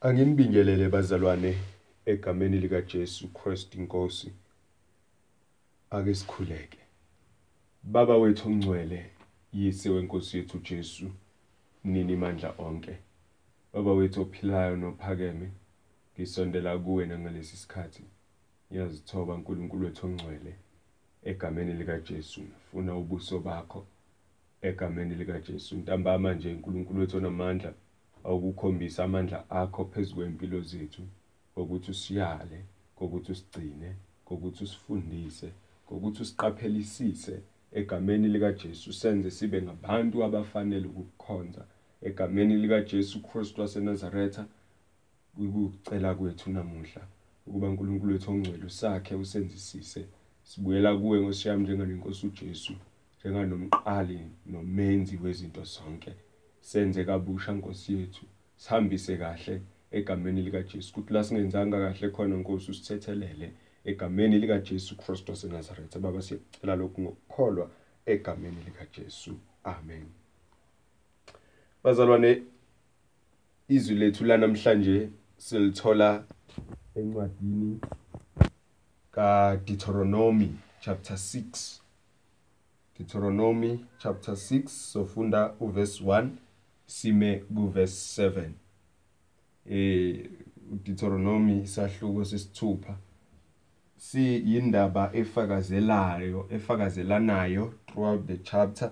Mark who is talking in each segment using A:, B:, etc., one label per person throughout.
A: Anginibingelele bazalwane egameni lika Jesu Kristu Inkosi. Ake sikhuleke. Baba wethu ongcwele, yise wenkosi yethu Jesu, nini mandla onke. Baba wethu ophilayo nophakeme, ngisondela kuwe nangalesi sikhathi. Ngiyazithoba uNkulunkulu wethu ongcwele egameni lika Jesu. Funa ubuso bakho egameni lika Jesu. Ntambama nje uNkulunkulu wethu onamandla awukukhombisa amandla akho phezu kwempilo zethu ngokuthi usiyale, ngokuthi usigcine, ngokuthi usifundise, ngokuthi usiqaphelisise egameni lika Jesu senze sibe ngabantu abafanele ukukukhonza. Egameni lika Jesu Kristu waseNazaretha ukucela kwethu namuhla ukuba uNkulunkulu wethu ongcwele usakhe usenzisise sibuyela kuwe ngosiyami njenganenkosi uJesu njenganomqali nomenzi wezinto zonke. Senze kabusha Nkosi yethu sihambise kahle egameni lika Jesu kuthi la singenzanga kahle khona Nkosi usithethelele egameni lika Jesu Kristu waseNazaretha baba siyacela lokhu ngokukholwa egameni lika Jesu amen. Bazalwane izwi lethu lanamhlanje silithola encwadini kaDeuteronomy chapter 6 Deuteronomy chapter 6 sofunda uverse 1 sime kuverse 7 eh uDeuteronomy isahluko sesithupha. Siyindaba efakazelayo efakazelanayo throughout the chapter.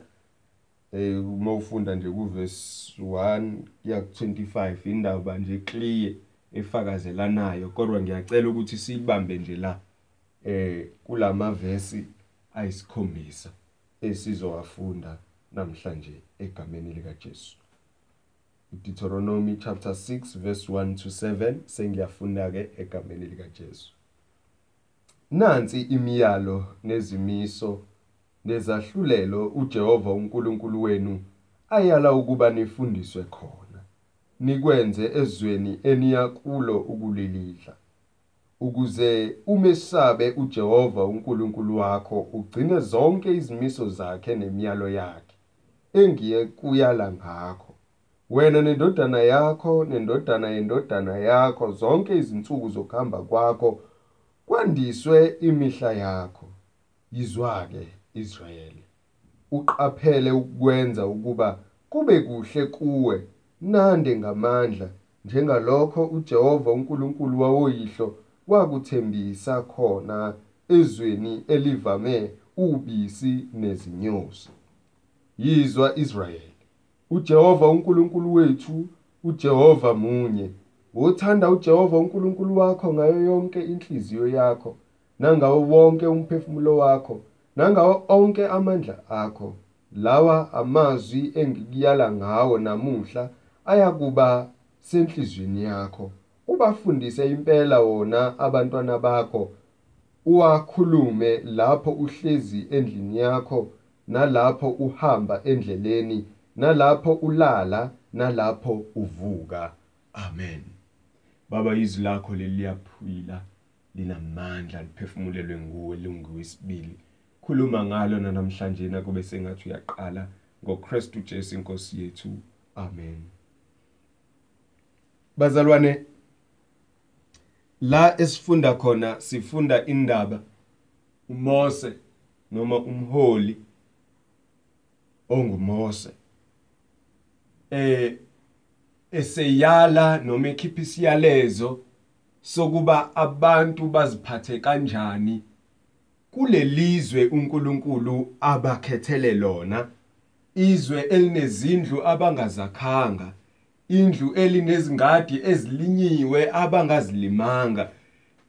A: Eh uma ufunda nje kuverse 1 kuya ku25 indaba nje clear efakazelanayo kodwa ngiyacela ukuthi sibambe nje la eh kulama verse ayisikhombisa esizowafunda namhlanje egameni lika Jesu Deuteronomy chapter 6 verse 1 to 7 sengiyafunda ke egameni lika Jesu Nansi imiyalo nezimiso nezahlulelo uJehova uNkulunkulu wenu ayala ukuba nifundiswe khona nikwenze ezweni eniya kulo ukulilidla ukuze umesabe uJehova uNkulunkulu wakho ugcine zonke izimiso zakhe nemiyalo yakhe engiye kuyala ngakho. Wena nendodana yakho nendodana yendodana yakho zonke izinsuku zokuhamba kwakho kwandiswe imihla yakho. Yizwake Israyeli uqaphele ukwenza ukuba kube kuhle kuwe. Nande ngamandla njengalokho uJehova uNkulunkulu wawoyihlo wakuthembisa khona ezweni elivame ubisi nezinyosi. Yizwa Israyeli. uJehova uNkulunkulu wethu uJehova munye. Wothanda uJehova uNkulunkulu wakho ngayo yonke inhliziyo yakho nangawo wonke umphefumulo wakho nangawo onke amandla akho. Lawa amazwi engikuyala ngawo namuhla ayakuba senhlizweni yakho. Ubafundise impela wona abantwana bakho. Uwakhulume lapho uhlezi endlini yakho nalapho uhamba endleleni. Nalapho ulala nalapho uvuka. Amen. Baba izwi lakho leliyaphila linamandla liphefumulelwe nguwe lunguwesibili khuluma ngalo namhlanje nakube sengathi uyaqala. ngoKristu Jesu inkosi yethu. Amen. Bazalwane la esifunda khona sifunda indaba uMose noma umholi onguMose. Eh eseyala noma ekhipha isiyalezo sokuba abantu baziphathe kanjani kulelizwe uNkulunkulu abakhethele lona. Izwe elinezindlu abangazakhanga indlu elinezingadi ezilinyiwe abangazilimanga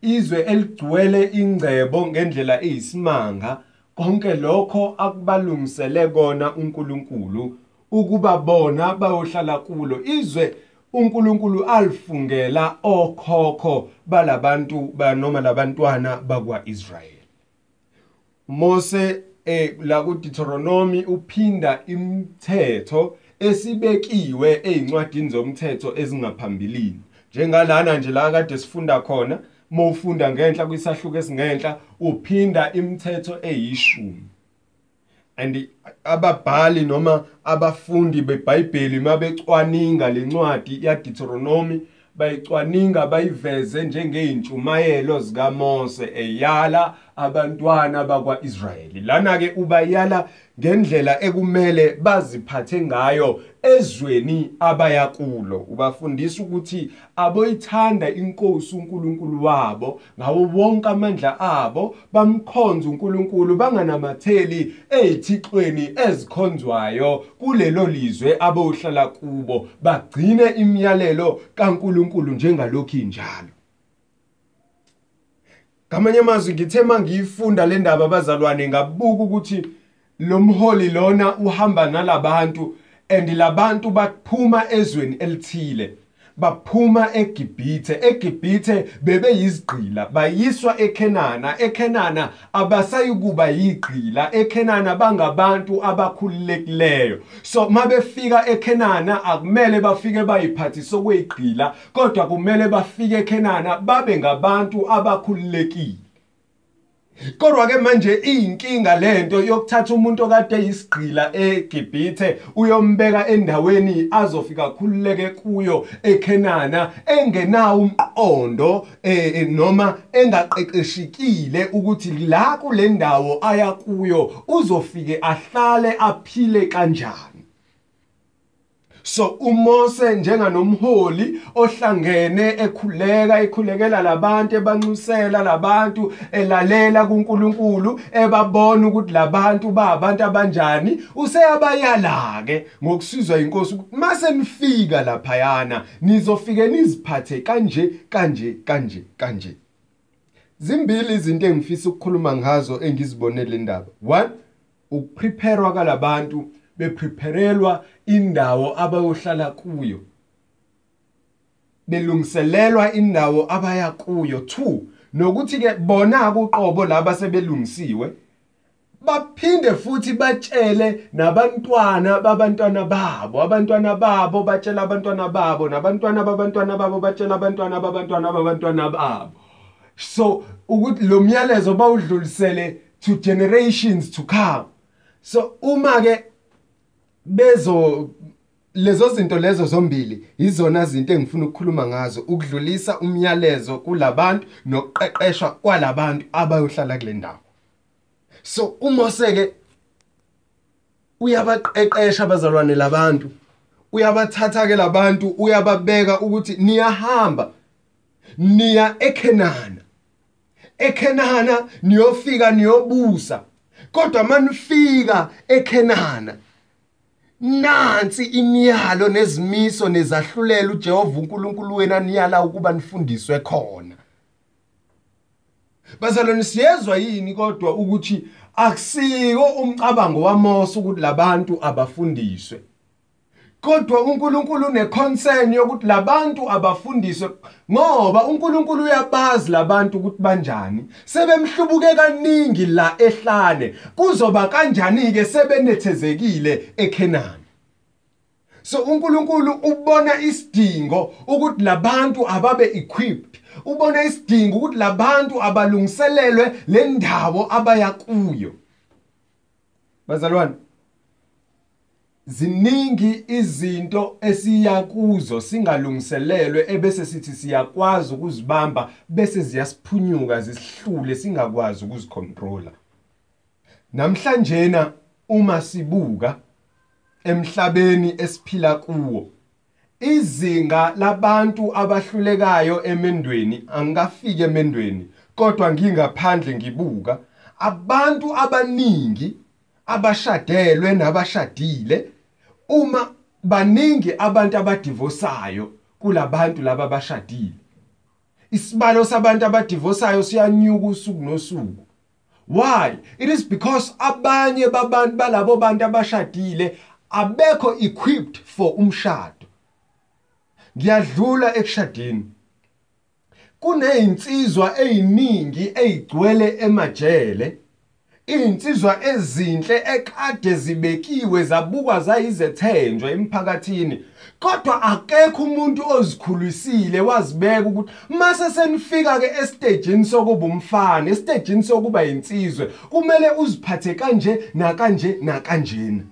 A: izwe eligcwele ingcebo ngendlela eyisimanga. Konke lokho akubalungisele kona uNkulunkulu. Ukuba bona bayohlala kulo. Izwe uNkulunkulu alifungela okhokho balabantu banoma labantwana bakwaIsrael Mose eh la kuDeuteronomy uphinda imithetho esibekiwe ezincwadini zomthetho ezingaphambilini. Njengalana nje la kade sifunda khona mawufunda ngenhla kwisahluko esingenhla uphinda imithetho eyishumi. And ababhali noma abafundi beBhayibheli mabecwaninga lencwadi yaDeuteronomy bayicwaninga bayiveze njengeyintshumayelo zikaMose eyala abantwana bakwaIsrayeli. Lana ke ubayala ngendlela ekumele baziphathe ngayo ezweni abaya kulo. Ubafundisa ukuthi aboyithanda inkosi uNkulunkulu wabo ngawo wonke amandla abo bamkhonza uNkulunkulu banganamatheli ezithixweni ezikhonzwayo kulelo lizwe abohlala kubo. Bagcine imiyalelo kaNkulunkulu njengalokhu injalo. Ngamanye amazwi ngithe mangiyifunda le ndaba abazalwane ngabuka ukuthi lo mholi lona uhamba nalabantu and labantu baphuma ezweni elithile. Baphuma eGibhithe. eGibhithe bebe yizigqila bayiswa eKenana eKenana abasayikuba yigqila eKenana bangabantu abakhululekileyo. So mabefika eKenana akumele bafike bayiphathi sokwegqila kodwa kumele bafike eKenana babe ngabantu abakhululekile. Kodwa ke manje inkinga lento yokuthatha umuntu okade eyisigqila eGibhithe uyombeka endaweni azofika khululeke kuyo eKenana engenawo umqondo eh noma engaqeqeshikile ukuthi la kule ndawo aya kuyo uzofike ahlale aphile kanjani. So uMose njenganomholi ohlangene ekhuleka ekhulekela labantu ebanxusela labantu elalela kuNkulunkulu ebabona ukuthi labantu baabantu abanjani useyabayala ke ngokusizwa inkosi ukuthi mase nifika laphayana nizofike niziphathe kanje kanje kanje kanje. Zimbili izinto engifisa ukukhuluma ngazo engizibonele indaba. One ukupreparewa kalabantu beprepharelwa indawo abayohlala kuyo. Belungiselelwa indawo abaya kuyo 2 nokuthi ke bona kuqobo laba sebelungisiwe baphinde futhi batshele nabantwana babantwana babo. Abantwana babo batshela abantwana babo nabantwana babantwana babo batshela abantwana babantwana babantwana babo. So ukuthi lo myalezo bawudlulisele to generations to come. So uma ke bezo lezo zinto lezo zombili izona zinto engifuna ukukhuluma ngazo ukudlulisa umyalezo kulabantu nokuqeqeshwa kwalabantu abayohlala kule ndawo. So uMose ke uyabaqeqesha abazalwane labantu uyabathatha ke labantu uyababeka ukuthi niyahamba niya eKenana eKenana niyofika niyobusa kodwa manifika eKenana nansi imiyalo nezimiso nezahlulela uJehova uNkulunkulu wenu aniyala ukuba nifundiswe khona. Bazalwane siyezwa yini kodwa ukuthi akusiko umcabango waMose ukuthi labantu abafundiswe? Kodwa uNkulunkulu uneconcern yokuthi labantu abafundiswe ngoba uNkulunkulu uyabazi labantu ukuthi banjani. Sebemhlubuke kaningi la ehlane kuzoba kanjani ke sebenethezekile eKenani so uNkulunkulu ubona isidingo ukuthi labantu ababe equipped ubona isidingo ukuthi labantu abalungiselelwe le ndawo abaya kuyo. Bazalwane ziningi izinto esiya kuzo singalungiselelwe ebese sithi siyakwazi ukuzibamba bese ziyasiphunyuka zisihlule singakwazi ukuzicontrola namhlanje na uma sibuka emhlabeni esiphila kuwo izinga labantu abahlulekayo emendweni angikafike emendweni kodwa ngingaphandle ngibuka abantu abaningi abashadelwe nabashadile uma baningi abantu abadivosayo kulabantu laba abashadile isibalo sabantu abadivosayo siyanyuka usuku nosuku. Why? It is because abanye babantu balabo bantu abashadile abekho equipped for umshado. Ngiyadlula ekushadeni. Kunezinsizwa eziningi ezigcwele emajele. Insizwa ezinhle ekade zibekiwe zabukwa zayizithenjwa emphakathini kodwa akekho umuntu ozikhulisile wazibeka ukuthi mase senifika ke estageni sokuba umfana estageni sokuba insizwe kumele uziphathe kanje na kanje na kanjena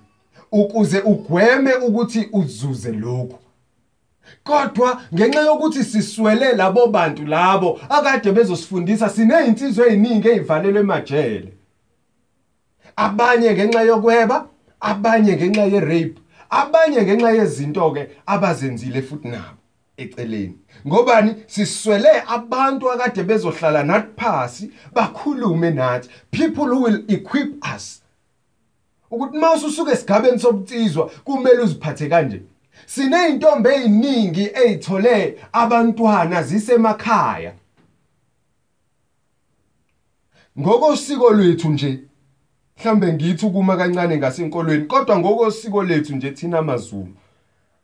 A: ukuze ugweme ukuthi uzuze lokho kodwa ngenxa yokuthi siswele labo bantu labo akade bezosifundisa sinezinsizwe eziningi ezivalelwe emajele. Abanye ngenxa yokweba abanye ngenxa ye-rape abanye ngenxa yezinto ke abazenzile futhi nabo eceleni. Ngobani? Siswele abantu akade bezohlala nathi phasi bakhulume nathi. People who will equip us. Ukuthi mawususuka esigabeni sobutsizwa kumele uziphathe kanje. Sineyintombi eziningi ezithole abantwana zisemakhaya. Ngokosiko lwethu nje mhlambe ngithi ukuma kancane ngasenkolweni kodwa ngokosiko lethu nje thina amaZulu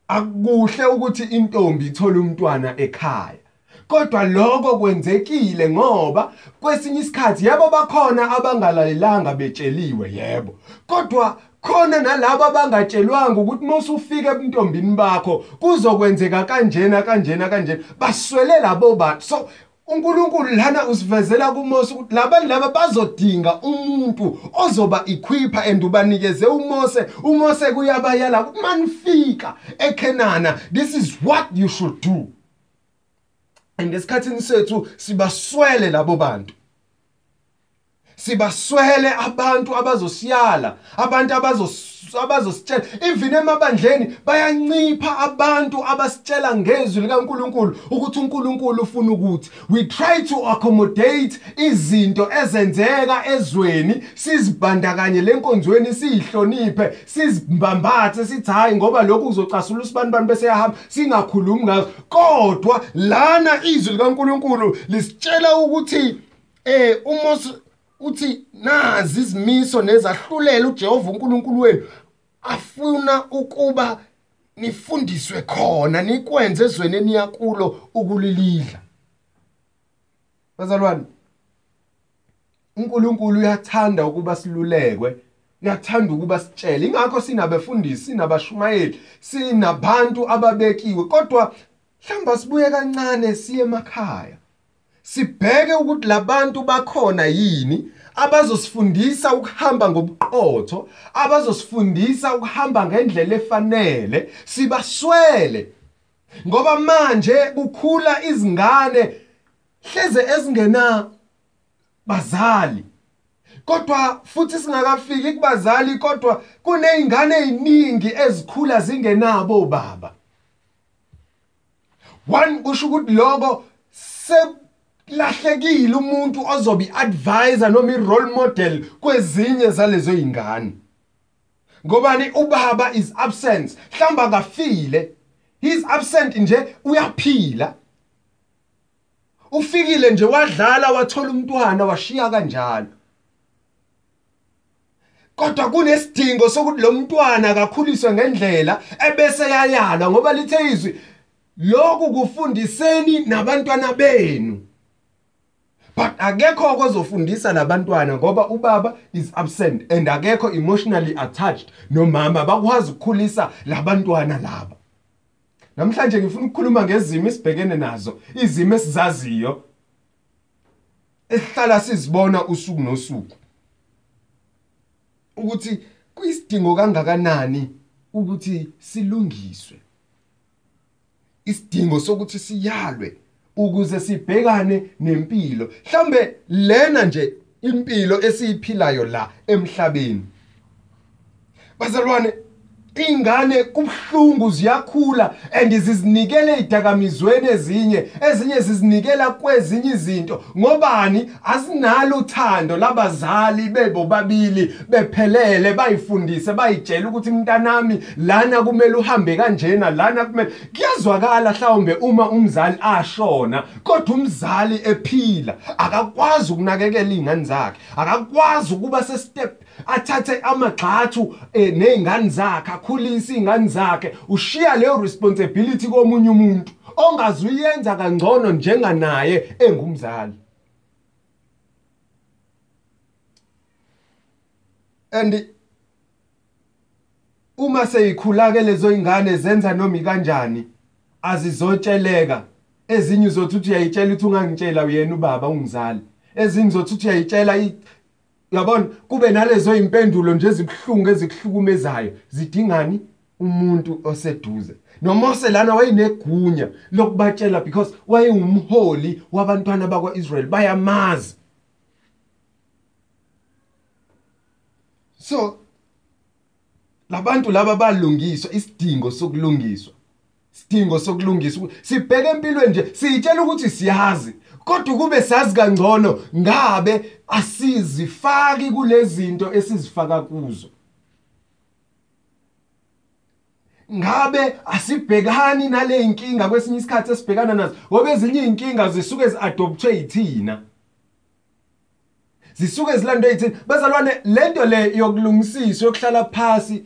A: akukuhle ukuthi intombi ithole umntwana ekhaya. Kodwa lokho kwenzekile ngoba kwesinye isikhathi yebo bakhona abangalalelanga betsheliwe yebo. Kodwa khona nalabo abangatshelwanga ukuthi musufika ebuntombini bakho kuzokwenzeka kanjena kanjena kanjena baswele labo bantu. So uNkulunkulu lana usivezela kuMose ukuthi labantu laba bazodinga umuntu ozoba equipa and ubanikeze uMose. uMose kuyabayala ukuthi manifika eKenana this is what you should do. And esikhathini sethu sibaswele labo bantu. Sibaswele abantu abazosiyala abantu abazositshela. Even emabandleni bayancipha abantu abasitshela ngezwi likaNkuluNkulu ukuthi uNkulunkulu ufuna ukuthi we try to accommodate izinto ezenzeka ezweni sizibandakanye lenkonzweni sizihloniphe sizibambathe sithi hayi ngoba lokhu kuzocasula usibani bese yahamba singakhulumi ngazo. Kodwa lana izwi likaNkuluNkulu lisitshela ukuthi eh uMose uthi nazi izimiso nezahlulela uJehova uNkulunkulu wenu afuna ukuba nifundiswe khona nikwenze ezweni eniyakulo ukulilidla. Bazalwane uNkulunkulu uyathanda ukuba silulekwe uyathanda ukuba sitshele. Ingakho sinabefundisi sinabashumayeli sinabantu ababekiwe kodwa hlamba sibuye kancane siye emakhaya. Sibheke ukuthi labantu bakhona yini abazosifundisa ukuhamba ngobuqotho abazosifundisa ukuhamba ngendlela efanele sibaswele. Ngoba manje kukhula izingane hleze ezingena bazali. Kodwa futhi singakafiki kubazali kodwa kunezingane eziningi ezikhula zingenabo baba. One kusho ukuthi lokho lahlekile umuntu ozobe iadvisor noma irole model kwezinye zalezo zingane ngobani? Ubaba is absent. Hlamba kafile he's absent nje uyaphila. Ufikile nje wadlala wathola umntwana washiya kanjalo. Kodwa kunesidingo sokuthi lo mntwana akakhuliswe ngendlela ebese yayalwa ngoba lithe izwi lokhu kufundiseni nabantwana benu. But akekho okozofundisa labantwana ngoba ubaba is absent and akekho emotionally attached. Nomama bakwazi ukukhulisa labantwana laba namhlanje ngifuna ukukhuluma ngezimo esibhekene nazo izimo esizaziyo esihlala sizibona usuku nosuku. Ukuthi kuyisidingo kangakanani ukuthi silungiswe? Isidingo sokuthi siyalwe. Ukuze sibhekane nempilo. Mhlambe lena nje impilo esiyiphilayo la emhlabeni. Bazalwane ingane kubhlungu ziyakhula and zizinikele idakamizweni ezinye ezinye zizinikela kwezinye izinto. Ngobani? Asinalo uthando labazali bebo babili bephelele bayifundise bayitshela ukuthi mntanami lana kumele uhambe kanjena lana kumele kuyazwakala mhlawumbe uma umzali ashona kodwa umzali ephila akakwazi ukunakekela izingane zakhe akakwazi ukuba se step athathe amagxathu eh, nezingane zakhe akhulise izingane zakhe ushiya leyo responsibility komunye umuntu ongazuyenza kangcono njenganaye engumzali. And uma seyikhula ke lezo ingane zenza noma ikanjani azizotsheleka. Ezinye uzothi uthi uyayitshela ukuthi ungangitshela uyena ubaba ungizali ezinye uzothi uthi uyayitshela Uyabona kube nalezo impendulo nje ezibhlungu ezikuhlukumezayo zidingani umuntu oseduze? noMose lana wayenegunya lokubatshela because wayengumholi wabantwana bakwaIsrael bayamazi. So labantu laba balungiswa isidingo sokulungiswa. Sidingo sokulungiswa sibheke empilweni nje siyitshela ukuthi siyazi. Kodwa kube sazi kangcono ngabe asizifaki kulezinto esizifaka kuzo. Ngabe asibhekani nale inkinga kwesinye isikhathi esibhekana nazo? Ngoba ezinye inkinga zisuke zi-adoptwe yithina. Zisuke zilandwe yithina. Bazalwane lento le yokulungisiswa yokuhlala phasi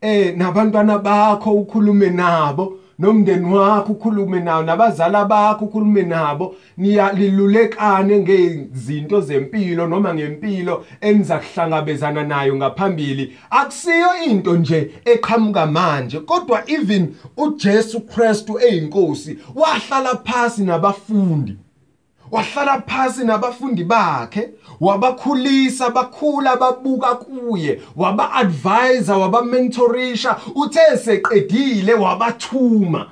A: eh nabantwana bakho ukhulume nabo. Nomndeni wakho ukhulume nawo nabazali bakho ukhulume nabo. Niyalilulekane ngezinto zempilo noma ngempilo eniza kuhlangabezana nayo ngaphambili. Akusiyo into nje eqhamuka manje kodwa even uJesu Kristu eyinkosi wahlala phansi nabafundi. Wahlala phansi nabafundi bakhe wabakhulisa bakhula babuka kuye waba-advisa waba-mentorisha uthe seqedile wabathuma.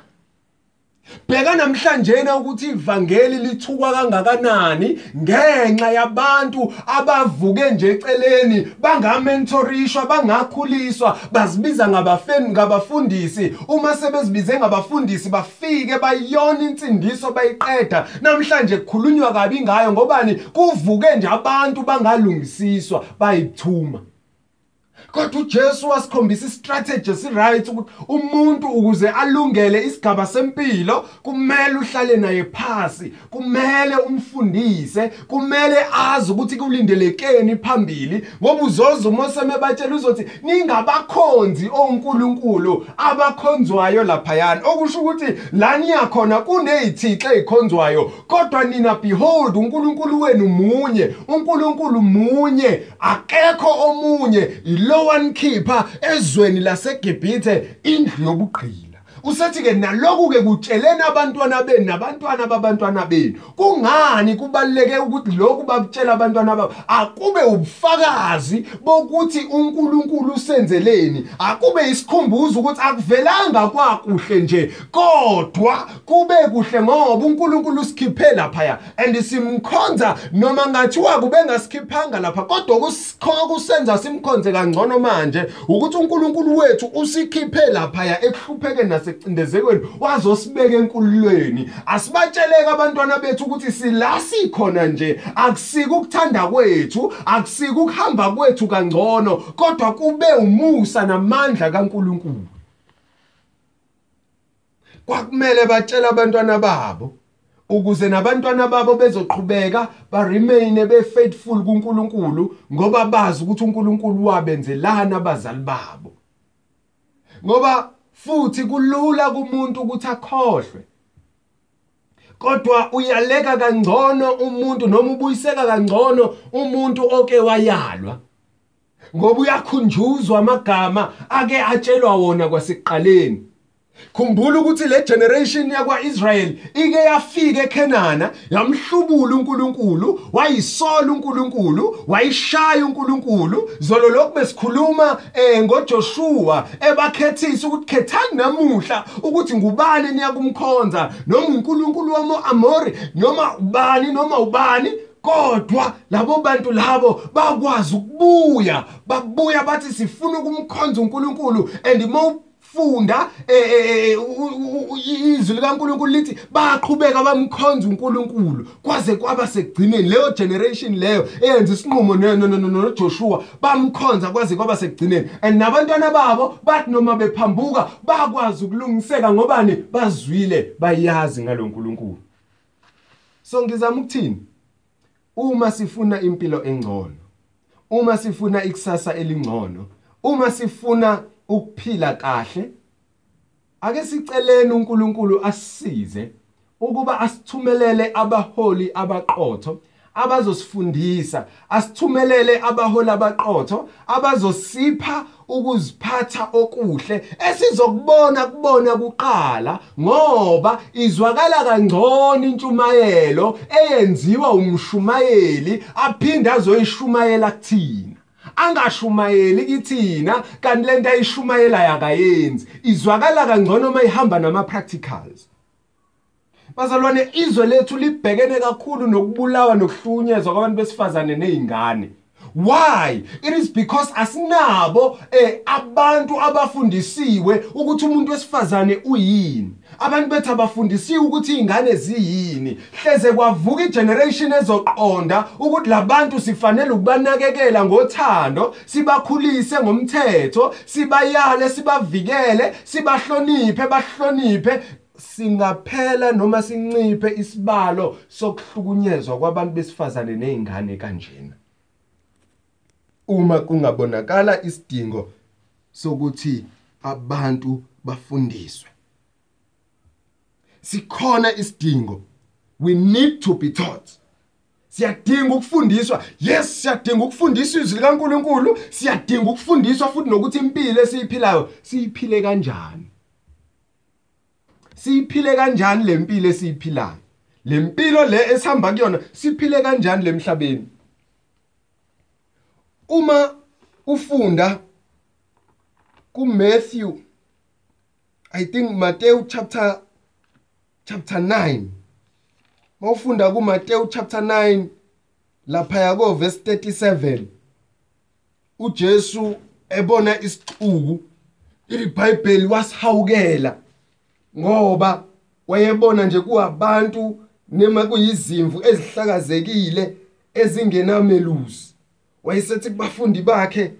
A: Bheka namhlanje na ukuthi ivangeli lithukwa kangakanani ngenxa yabantu abavuke nje eceleni bangamentorishwa bangakhuliswa bazibiza ngabafeni ngabafundisi. Uma sebezibize ngabafundisi bafike bayona insindiso bayiqeda. Namhlanje kukhulunywa kabi ngayo ngobani? Kuvuke nje abantu bangalungisiswa bayithuma. Kodwa uJesu wasikhombisa istrategy esiright ukuthi umuntu ukuze alungele isigaba sempilo kumele uhlale naye phasi kumele umfundise kumele azi ukuthi kulindelekeni phambili. Ngoba uzoza uMose mebatshela uzothi ningabakhonzi onkulunkulu abakhonzwayo laphayana. Okusho ukuthi la niyakhona kunezithixo ezikhonzwayo kodwa nina behold uNkulunkulu wenu munye uNkulunkulu munye akekho omunye ilo owanikhipha ezweni laseGibhithe indlu yobugqili. Usethi ke naloku ke kutsheleni abantwana benu nabantwana babantwana benu. Kungani kubaleke ukuthi lokhu bakutshela abantwana babo? Akube ubufakazi bokuthi uNkulunkulu usenzeleni. Akube isikhumbuzo ukuthi akuvelanga kwakuhle nje kodwa kube kuhle ngoba uNkulunkulu usikhiphe lapha and simkhonza noma ngathiwa kube ngasikhiphanga lapha kodwa kusenza simkhonze kangcono manje ukuthi uNkulunkulu wethu usikhiphe lapha ekuhlupheke nase ekucindezekweni wazosibeka enkululweni. Asibatsheleke abantwana bethu ukuthi sila sikhona nje. Akusika ukuthanda kwethu akusika ukuhamba kwethu kangcono kodwa kube umusa namandla kaNkuluNkulu. Kwakumele batshele abantwana babo ukuze nabantwana babo bezoqhubeka ba remain be faithful kuNkulunkulu ngoba bazi ukuthi uNkulunkulu wabenzelana abazali babo. Ngoba futhi kulula kumuntu ukuthi akhohlwe. Kodwa uyaleka kangcono umuntu noma ubuyiseka kangcono umuntu oke wayalwa. Ngoba uyakhunjuzwa amagama ake atshelwa wona kwasekuqaleni. Khumbula ukuthi le generation yakwaIsrael ike yafika eKenana yamhlubula uNkulunkulu wayisola uNkulunkulu wayishaya uNkulunkulu. Zolo lokhu besikhuluma eh ngoJoshua ebakhethisa ukuthi khethani namuhla ukuthi ngubani niyakumkhonza noma uNkulunkulu wamo-Amori noma ubani noma ubani. Kodwa labo bantu labo bakwazi ukubuya babuya bathi sifuna ukumkhonza uNkulunkulu and funda eh, eh, eh, izwi likaNkuluNkulu lithi baqhubeka bamkhonza uNkulunkulu. Kwaze kwaba sekugcineni leyo generation leyo eyenza isinqumo noJoshua bamkhonza kwaze kwaba sekugcineni. And nabantwana babo bathi noma bephambuka bakwazi ukulungiseka ngobani? Bazwile bayazi ngaloNkulunkulu so ngizama ukuthini? Uma sifuna impilo engcono uma sifuna ikusasa elingcono uma sifuna ukuphila kahle ake siceleni uNkulunkulu asisize ukuba asithumelele abaholi abaqotho abazosifundisa asithumelele abaholi abaqotho abazosipha ukuziphatha okuhle esizokubona kubona kuqala ngoba izwakala kangcono intshumayelo eyenziwa umshumayeli aphinde azoyishumayela kuthina. Angashumayeli kithina kanti lento ayishumayela yakayenzi izwakala kangcono mayihamba nama practicals Bazalwane izwe lethu libhekene kakhulu nokubulawa nokuhlukunyezwa kwabantu besifazane nezingane Why? It is because asinabo eh abantu abafundisiwe ukuthi umuntu wesifazane uyini. Abantu bethu abafundisiwe ukuthi izingane ziyini. Hleze kwavuka igeneration ezoqonda ukuthi labantu sifanele ukubanakekela ngothando, sibakhulise ngomthetho, sibayale, sibavikele, sibahloniphe, bahloniphe singaphela noma sinciphe isibalo sokuhlukunyezwa kwabantu besifazane nezingane kanjena. Uma kungabonakala isidingo sokuthi abantu bafundiswe. Sikhona isidingo. We need to be taught. Siyadinga ukufundiswa. Yes siyadinga ukufundiswa izwi likaNkuluNkulu. Siyadinga ukufundiswa futhi nokuthi impilo esiyiphilayo siyiphile kanjani. Siyiphile kanjani lempilo esiyiphilayo? Lempilo le esihamba kuyona siphile kanjani lemhlabeni uma ufunda kuMatthew I think Matthew chapter chapter 9 mawufunda kuMatthew chapter 9 lapha yako verse 37 uJesu ebona isixuku iBhayibheli wasihawukela ngoba wayebona nje kuabantu nema kuyizimvu ezihlakazekile ezingenamelusi. Wayesethi kubafundi bakhe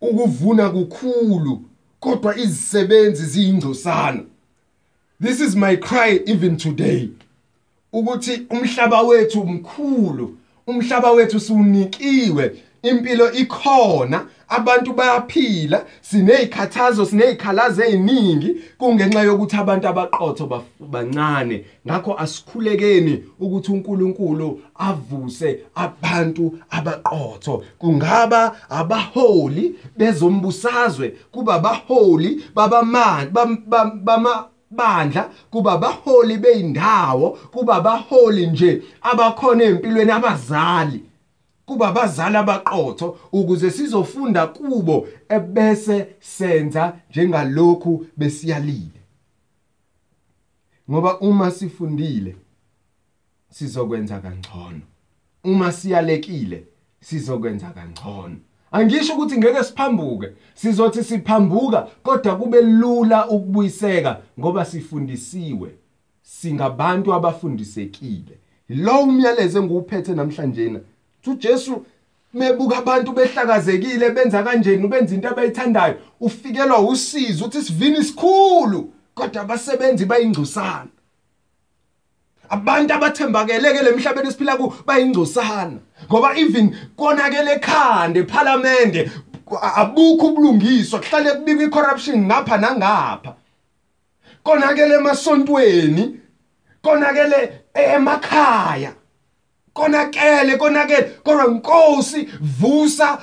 A: ukuvuna kukhulu kodwa izisebenzi ziyingcosana. This is my cry even today. Ukuthi umhlaba wethu mkhulu umhlaba wethu siwunikiwe impilo ikhona abantu bayaphila sinezikhathazo sinezikhalazo eziningi kungenxa yokuthi abantu abaqotho bancane. Ngakho asikhulekeni ukuthi uNkulunkulu avuse abantu abaqotho. Kungaba abaholi bezombusazwe kuba abaholi babamani bama bandla kuba abaholi beindawo kuba abaholi nje abakhona empilweni abazali. Kuba abazali abaqotho ukuze sizofunda kubo ebese senza njengalokhu besiyalile. Ngoba uma sifundile sizokwenza kangcono. Uma siyalekile sizokwenza kangcono. Angisho ukuthi ngeke siphambuke sizothi siphambuka kodwa kube lula ukubuyiseka ngoba sifundisiwe. Singabantu abafundisekile. Lo umyalezo engiwuphethe namhlanje na uJesu mebuka abantu behlakazekile benza kanjeni benza into abayithandayo ufikelwa usizo uthi sivini isikhulu kodwa abasebenzi bayingcusana abantu abathembakeleke lemhlabeni esiphila ku bayingcosana. Ngoba even konakele ekhanda eParliament abukho ubulungiswa kuhlale kubikwa icorruption ngapha nangapha. Konakele emasontweni konakele emakhaya. Konakele konakele. Kodwa inkosi vusa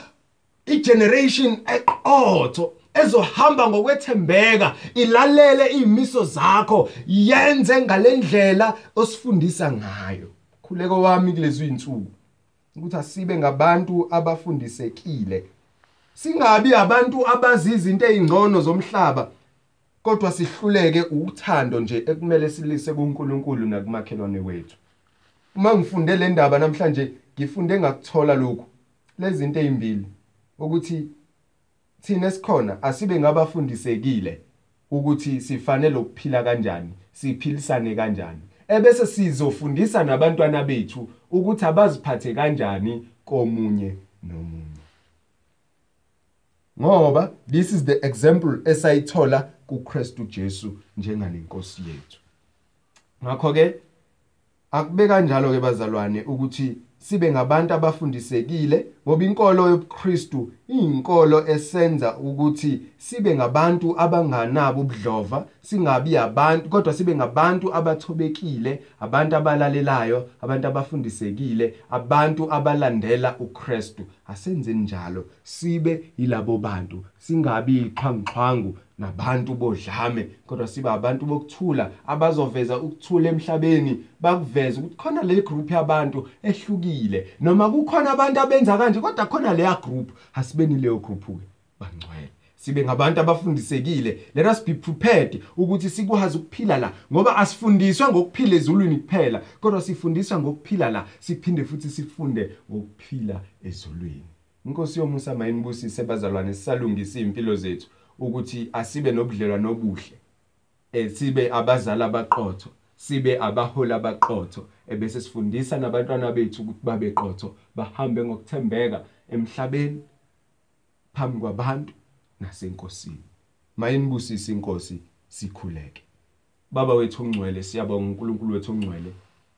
A: igeneration eqotho ezohamba ngokwethembeka ilalele izimiso zakho yenze ngalendlela osifundisa ngayo. Khuleko wami kulezi insuku ukuthi asibe ngabantu abafundisekile. Singabi abantu abazi izinto ezingcono zomhlaba kodwa sihluleke ukuthando nje ekumele silise kuNkulunkulu nakumakhelwane wethu. Uma ngifunde le ndaba namhlanje ngifunde ngakuthola lokhu. Lezi zinto ezimbili ukuthi thina esikhona asibe ngabafundisekile ukuthi sifanele ukuphila kanjani siphilisane kanjani. Ebese sizofundisa nabantwana bethu ukuthi abaziphathe kanjani komunye nomunye. Ngoba this is the example esayithola kuKristu Jesu njengalenkosi yethu. Ngakho ke akube kanjalo ke bazalwane ukuthi sibe ngabantu abafundisekile ngoba inkolo yobuKristu iyinkolo esenza ukuthi sibe ngabantu abanganabo ubudlova singabi abantu kodwa sibe ngabantu abathobekile abantu abalalelayo abantu abafundisekile abantu abalandela uKristu. Asenze njalo sibe yilabo bantu singabi iqhangqhangu nabantu bodlame kodwa siba abantu bokuthula abazoveza ukuthula emhlabeni. Bakuveza ukuthi khona le group yabantu ehlukile siphephile noma kukhona abantu abenza kanje kodwa khona leya group. Asibeni leyo group ke bangcwele. Sibe ngabantu abafundisekile. Let us be prepared ukuthi sikwazi ukuphila la ngoba asifundiswa ngokuphila ezulwini kuphela kodwa sifundiswa ngokuphila la siphinde futhi sifunde ngokuphila ezulwini. Inkosi yomusa mayinibusise bazalwane sisalungisa impilo zethu. Ukuthi asibe nobudlelwano obuhle eh sibe abazali abaqotho sibe abaholi abaqotho ebese sifundisa nabantwana bethu ukuthi babe qotho bahambe ngokuthembeka emhlabeni phambi kwabantu nasenkosini. Mayinibusise inkosi sikhuleke. Baba wethu ongcwele siyabonga uNkulunkulu wethu ongcwele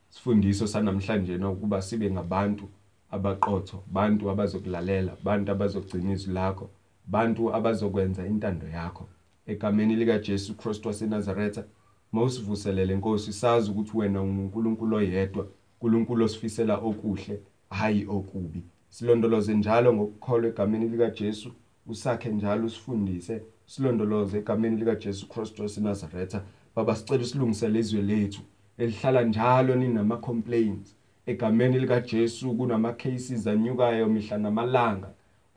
A: sifundiso sanamhlanje nokuba sibe ngabantu abaqotho bantu abazokulalela bantu abazogcina izwi lakho. Bantu abazokwenza intando yakho. Egameni lika Jesu Kristu waseNazaretha mawusivuselele Nkosi sazi ukuthi wena uNkulunkulu oyedwa uNkulunkulu osifisela okuhle hayi okubi. Silondoloze njalo ngokukholwa egameni lika Jesu usakhe njalo usifundise silondoloze egameni lika Jesu Kristu waseNazaretha. Baba sicela usilungisele izwe lethu elihlala njalo ninama complaints egameni lika Jesu kunama cases anyukayo mihla namalanga.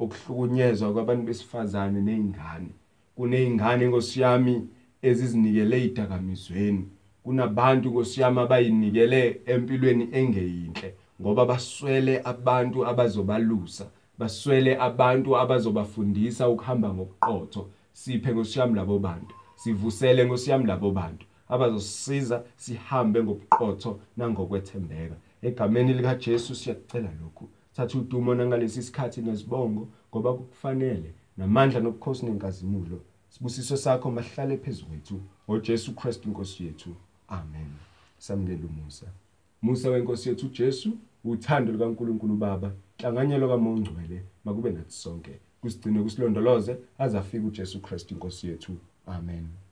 A: Okuhlukunyezwa kwabantu besifazane nezingane kunezingane ngosiyami ezizinikele idakamizweni kunabantu ngosiyami abayinikele empilweni engeyinhle ngoba baswele abantu abazobalusa baswele abantu abazobafundisa ukuhamba ngokuqotho siphe ngosiyami labo bantu. Sivusele ngosiyami labo bantu abazosisiza sihambe ngobuqotho nangokwethembeka. Egameni lika Jesu siyakucela lokhu. Thatha udumo nangalesi sikhathi nesibongo ngoba kufanele namandla nobukhosi nenkazimulo sibusiso sakho mahlale phezulu ngoJesu Kristu inkosi yethu. Amen. Samukela umusa. Musa wenkosi yethu uJesu uthando likaNkuluNkulu Baba inhlanganyelo kaMongcwele makube nathi sonke. Kusigcine kusilondoloze azafika uJesu Kristu inkosi yethu. Amen.